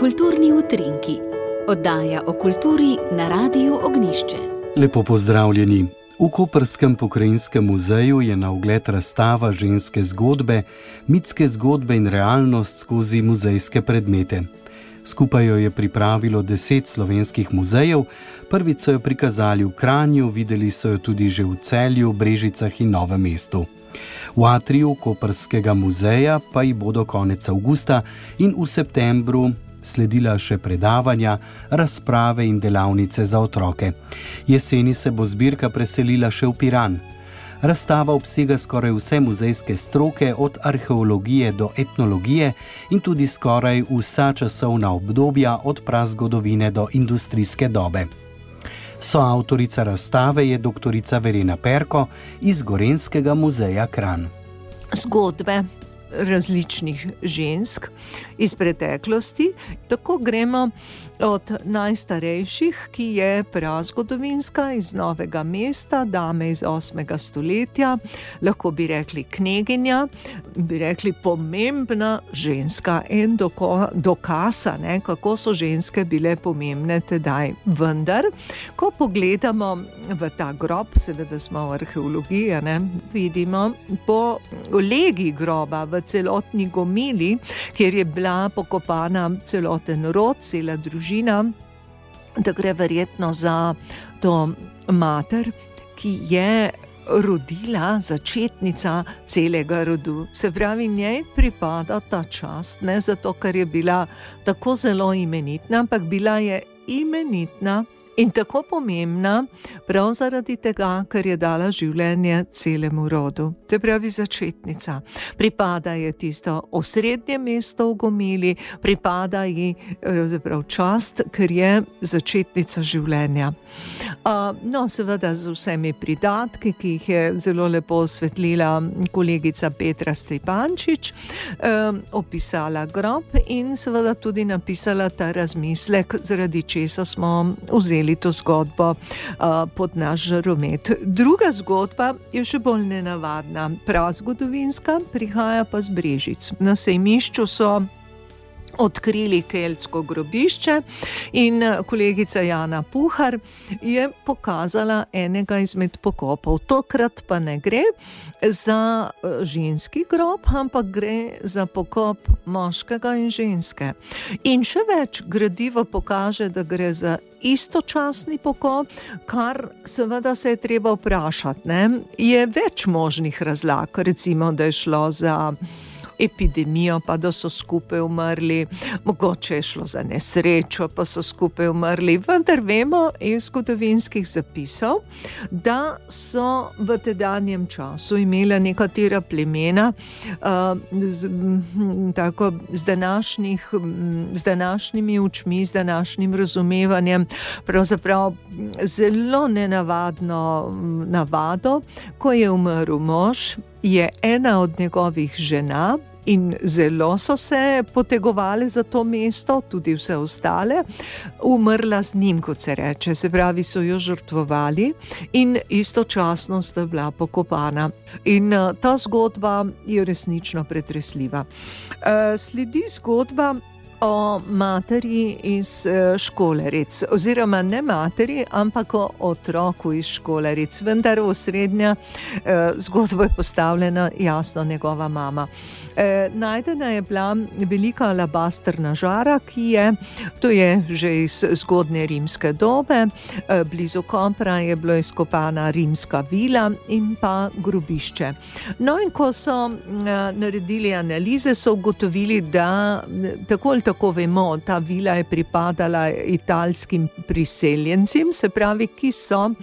Kulturni utrinki, oddaja o kulturi na Radiu Ognišče. Lepo pozdravljeni. V Koperskem pokrajinskem muzeju je na ogled razstava ženske zgodbe, mitske zgodbe in realnost skozi muzejske predmete. Skupaj jo je pripravilo deset slovenskih muzejev, prvič so jo prikazali v Kranju, videli so jo tudi že v Celju, Brežicah in Novem mestu. V atriju Koperskega muzeja pa ji bodo konec avgusta in v septembru sledila še predavanja, razprave in delavnice za otroke. Jeseni se bo zbirka preselila še v Piran. Razstava obsega skoraj vse muzejske stroke, od arheologije do etnologije in tudi skoraj vsa časovna obdobja, od prazgodovine do industrijske dobe. Soavtorica razstave je dr. Verena Perko iz Gorenskega muzeja Kran. Zgodbe različnih žensk iz preteklosti. Tako gremo od najstarejših, ki je prazgodovinska iz Novega mesta, dame iz 8. stoletja, lahko bi rekli kneginja, bi rekli pomembna ženska in dokasa, ne, kako so ženske bile pomembne tedaj. Vendar, ko pogledamo v ta grob, seveda smo v arheologiji, ne, vidimo po legi groba v celotni gomili, kjer je bila pokopana celoten rod, cela družina, da gre verjetno za to mater, ki je. Rodila začetnica celega rodu, se pravi, njej pripada ta čast, ne zato, ker je bila tako zelo imenitna, ampak bila je imenitna in tako pomembna, prav zaradi tega, ker je dala življenje celemu rodu. To je pravi začetnica. Pripada ji tisto osrednje mesto v Gomili, pripada ji čast, ker je začetnica življenja. Uh, no, seveda z vsemi pridatki, ki jih je zelo lepo osvetlila kolegica Petra Stepančič, um, opisala grob in seveda tudi napisala ta razmislek, zaradi česa smo vzeli vzeli to zgodbo pod naš žaromet. Druga zgodba je še bolj nenavadna, prav zgodovinska, prihaja pa z brežic. Na sejmišču so odkrili keltsko grobišče in eh, kolegica Jana Puhar je pokazala enega izmed pokopov. Tokrat pa ne gre za eh, ženski grob, ampak gre za pokop moškega in ženske. In še več gradiva pokaže, da gre za istočasni pokop, kar seveda se je treba vprašati. Ne? Je več možnih razlag, recimo, da je šlo za epidemijo, pa da so skupaj umrli, mogoče je šlo za nesrečo, pa so skupaj umrli. Vendar vemo iz zgodovinskih zapisov, da so v tedanjem času imela nekatera plemena uh, z, tako, z, današnjih, z današnjimi učmi, z današnjim razumevanjem, pravzaprav zelo nenavadno navado, ko je umrl mož. Je ena od njegovih žena, in zelo so se potegovali za to mesto, tudi vse ostale, umrla z njim, kot se reče, se pravi, so jo žrtvovali in istočasno sta bila pokopana. In uh, ta zgodba je resnično pretresljiva. Uh, sledi zgodba o materi iz eh, školeric, oziroma ne materi, ampak o otroku iz školeric, vendar v srednja eh, zgodba je postavljena jasno njegova mama. Eh, najdena je bila velika alabastrna žara, ki je, to je že iz zgodne rimske dobe, blizu Kompra je bila izkopana rimska vila in pa grobišče. No in ko so naredili analize, so ugotovili, da tako ali tako tako vemo, ta vila je pripadala italskim priseljencem, se pravi, ki so um,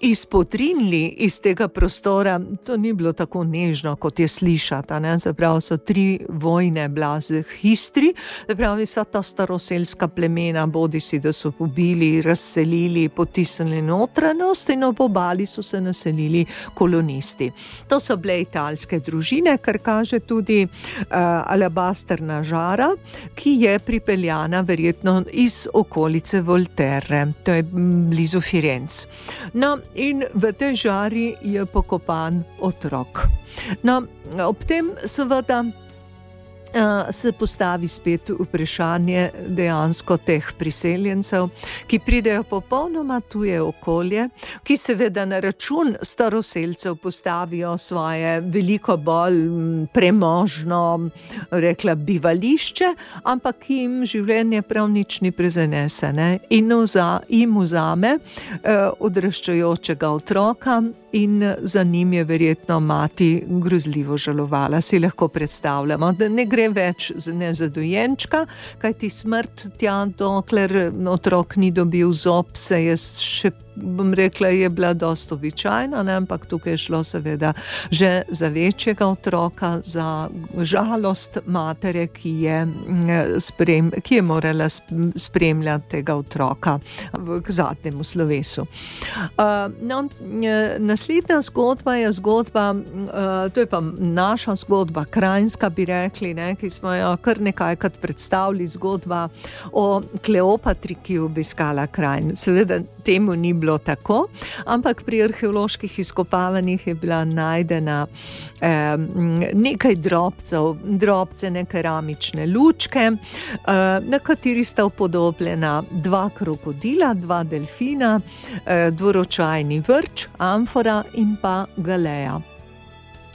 izpotrinili iz tega prostora. To ni bilo tako nežno, kot je slišati. Zapravo so tri vojne blaze histri, pravi vsa ta staroseljska plemena, bodi si, da so pobili, razselili, potisnili notranjost in ob obali so se naselili kolonisti. To so bile italske družine, kar kaže tudi uh, alabasterna žal žara, ki je pripeljana verjetno iz okolice Volterre, to je blizu Firenze. No, in v tej žari je pokopan otrok. No, ob tem seveda. Se postavi spet vprašanje dejansko teh priseljencev, ki pridejo popolnoma tuje okolje, ki seveda na račun staroseljcev postavijo svoje veliko bolj premožno, rekla bivališče, ampak jim življenje prav nič ni prezenesene in jim vzame eh, odraščajočega otroka in za njim je verjetno mati grozljivo žalovala. Si lahko predstavljamo, da ne gre več ne za dojenčka, kajti smrt tja, dokler otrok ni dobil zob, se je še bom rekla, je bila dosta običajna, ne? ampak tukaj je šlo seveda že za večjega otroka, za žalost matere, ki je, sprem, ki je morala spremljati tega otroka v zadnjem slovesu. No, naslednja zgodba je zgodba, to je pa naša zgodba, krajinska, bi rekli, ne? ki smo jo kar nekajkrat predstavili, zgodba o Kleopatri, ki je obiskala kraj. Seveda temu ni bilo bilo tako, ampak pri arheoloških izkopavanjih je bila najdena eh, nekaj drobcev, drobcene keramične lučke, eh, na kateri sta upodobljena dva krokodila, dva delfina, eh, dvoročajni vrč, amfora in pa galeja.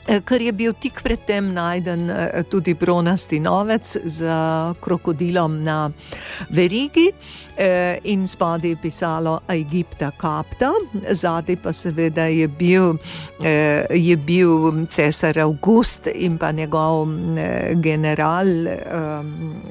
Eh, ker je bil tik predtem najden eh, tudi bronasti novec z krokodilom na verigi eh, in spodaj je pisalo Egipta kapta, zadaj pa seveda je bil, je bil cesar August in pa njegov general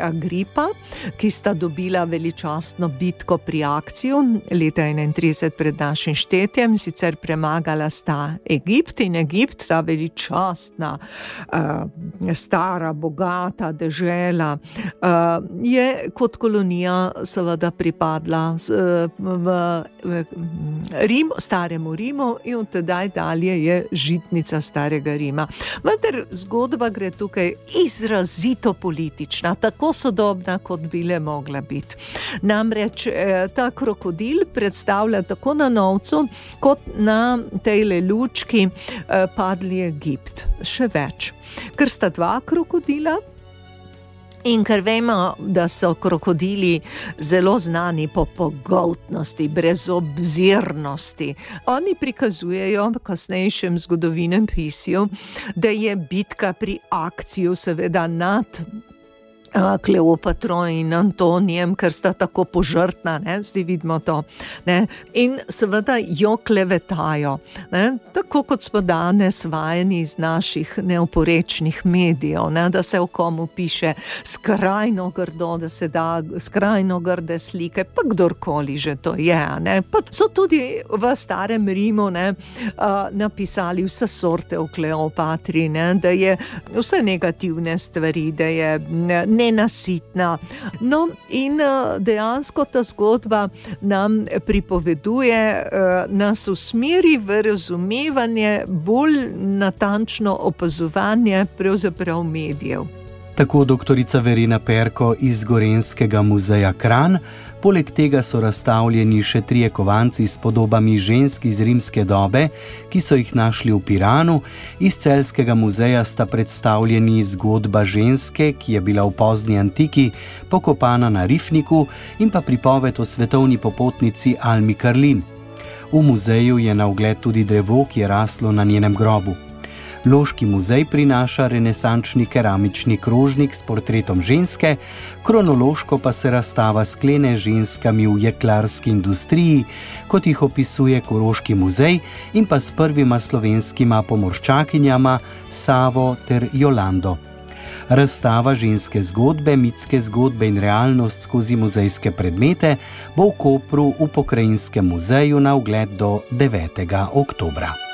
Agripa, ki sta dobila veličastno bitko pri akciju leta 31 pred našim štetjem, sicer premagala sta Egipt in Egipt, ta veličastna častna, uh, stara, bogata država, uh, je kot kolonija seveda pripadla v, Rim, staremu Rimu in od tedaj dalje je žitnica starega Rima. Vendar zgodba gre tukaj izrazito politična, tako sodobna, kot bi le mogla biti. Namreč eh, ta krokodil predstavlja tako na novcu, kot na tej lučki eh, padli Egipt. Egipt, še več. Ker sta dva krokodila. In ker vemo, da so krokodili zelo znani po pogotnosti, brezobzirnosti, oni prikazujejo v kasnejšem zgodovinskem pisju, da je bitka pri akciji, seveda nad Kleopatro in Antonijem, ker sta tako požrtna, ne? zdaj vidimo to. Ne? In seveda jo klevetajo, ne? tako kot smo danes vajeni iz naših neoporečnih medijev, ne? da se o komu piše skrajno grdo, da se da skrajno grde slike, pa kdorkoli že to je. So tudi v starem Rimu ne? uh, napisali vse sorte o Kleopatri, ne? da je vse negativne stvari, da je. Ne, nenasitna. No, in eh, dejansko ta zgodba nam pripoveduje, eh, nas usmeri v razumevanje, bolj natančno opazovanje pravzaprav medijev. Tako doktorica Verena Perko iz Gorenskega muzeja Kran. Poleg tega so razstavljeni še trije kovanci s podobami žensk iz rimske dobe, ki so jih našli v Piranu. Iz celskega muzeja sta predstavljeni zgodba ženske, ki je bila v pozni antiki pokopana na Rifniku, in pa pripoved o svetovni popotnici Almi Karlin. V muzeju je na ogled tudi drevo, ki je raslo na njenem grobu. Loški muzej prinaša renesančni keramični krožnik s portretom ženske, kronološko pa se razstava sklene ženskami v jeklarski industriji, kot jih opisuje Koroški muzej in pa s prvima slovenskima pomorščakinjama Savo ter Jolando. Razstava ženske zgodbe, mitske zgodbe in realnost skozi muzejske predmete bo v Kopru v pokrajinskem muzeju na ogled do 9. oktobra.